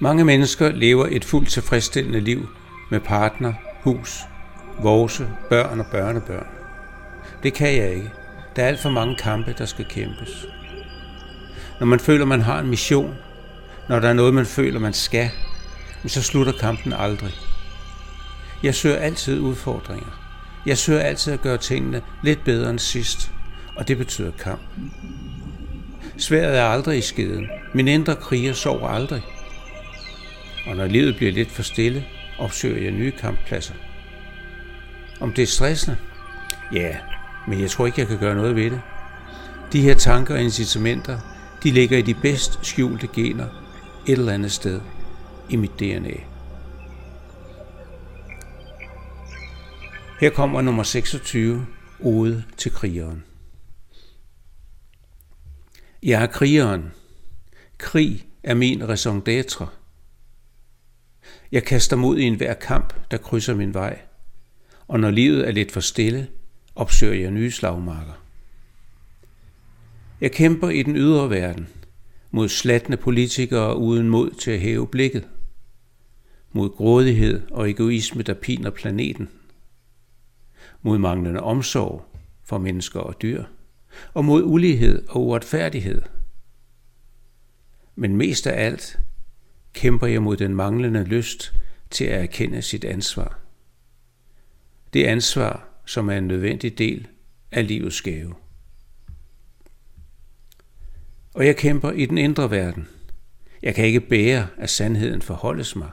Mange mennesker lever et fuldt tilfredsstillende liv med partner, hus, vose, børn og børnebørn. Det kan jeg ikke. Der er alt for mange kampe, der skal kæmpes. Når man føler, man har en mission, når der er noget, man føler, man skal, så slutter kampen aldrig. Jeg søger altid udfordringer. Jeg søger altid at gøre tingene lidt bedre end sidst, og det betyder kamp. Sværet er aldrig i skeden. Min indre kriger sover aldrig. Og når livet bliver lidt for stille, opsøger jeg nye kamppladser. Om det er stressende? Ja, men jeg tror ikke, jeg kan gøre noget ved det. De her tanker og incitamenter, de ligger i de bedst skjulte gener et eller andet sted i mit DNA. Her kommer nummer 26, Ode til krigeren. Jeg er krigeren. Krig er min raison d'être. Jeg kaster mod i enhver kamp, der krydser min vej. Og når livet er lidt for stille, opsøger jeg nye slagmarker. Jeg kæmper i den ydre verden mod slattende politikere uden mod til at hæve blikket, mod grådighed og egoisme, der piner planeten, mod manglende omsorg for mennesker og dyr, og mod ulighed og uretfærdighed. Men mest af alt kæmper jeg mod den manglende lyst til at erkende sit ansvar. Det ansvar, som er en nødvendig del af livets gave. Og jeg kæmper i den indre verden. Jeg kan ikke bære, at sandheden forholdes mig.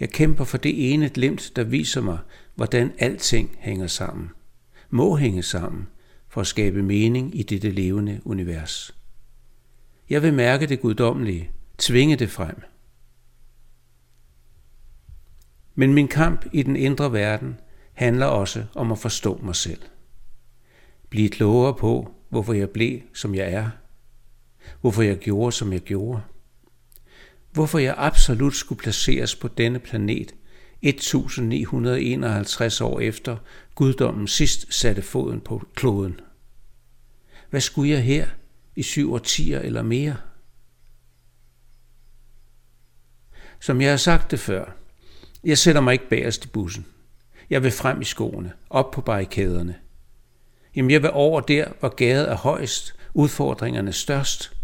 Jeg kæmper for det ene glimt, der viser mig, hvordan alting hænger sammen. Må hænge sammen for at skabe mening i dette levende univers. Jeg vil mærke det guddommelige, tvinge det frem. Men min kamp i den indre verden handler også om at forstå mig selv. Blive klogere på, hvorfor jeg blev, som jeg er. Hvorfor jeg gjorde, som jeg gjorde. Hvorfor jeg absolut skulle placeres på denne planet 1951 år efter guddommen sidst satte foden på kloden. Hvad skulle jeg her i syv årtier eller mere? Som jeg har sagt det før, jeg sætter mig ikke bagerst i bussen. Jeg vil frem i skoene, op på barrikaderne. Jamen jeg vil over der, hvor gaden er højst, udfordringerne størst,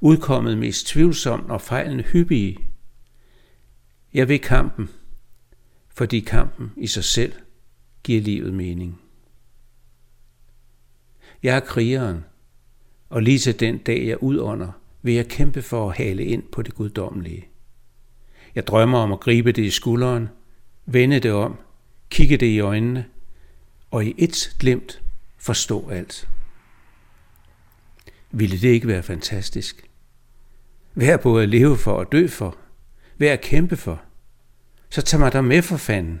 udkommet mest tvivlsomt og fejlen hyppige. Jeg vil kampen, fordi kampen i sig selv giver livet mening. Jeg er krigeren, og lige til den dag jeg udånder, vil jeg kæmpe for at hale ind på det guddommelige. Jeg drømmer om at gribe det i skulderen, vende det om, kigge det i øjnene, og i et glimt forstå alt. Ville det ikke være fantastisk? Vær både at leve for og dø for. Vær at kæmpe for. Så tag mig der med for fanden.